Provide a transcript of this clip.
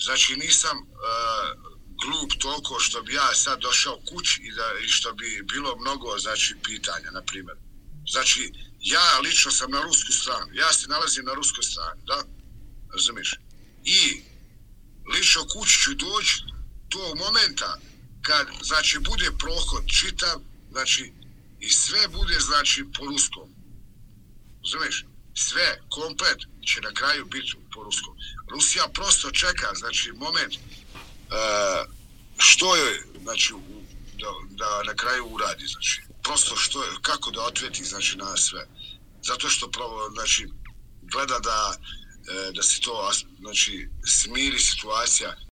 znači nisam uh, glup toliko što bi ja sad došao kući i, da, i što bi bilo mnogo znači pitanja, na primjer. Znači, ja lično sam na rusku stranu, ja se nalazim na ruskoj strani, da? Razumiješ? I lično kući ću doći to momenta kad, znači, bude prohod čitav, znači, i sve bude, znači, po ruskom. Razumiješ? Sve, komplet, će na kraju biti po ruskom. Rusija prosto čeka, znači, moment uh, što je, znači, u, da, da na kraju uradi, znači, prosto što je, kako da otveti, znači, na sve. Zato što, pravo, znači, gleda da, e, da se to, znači, smiri situacija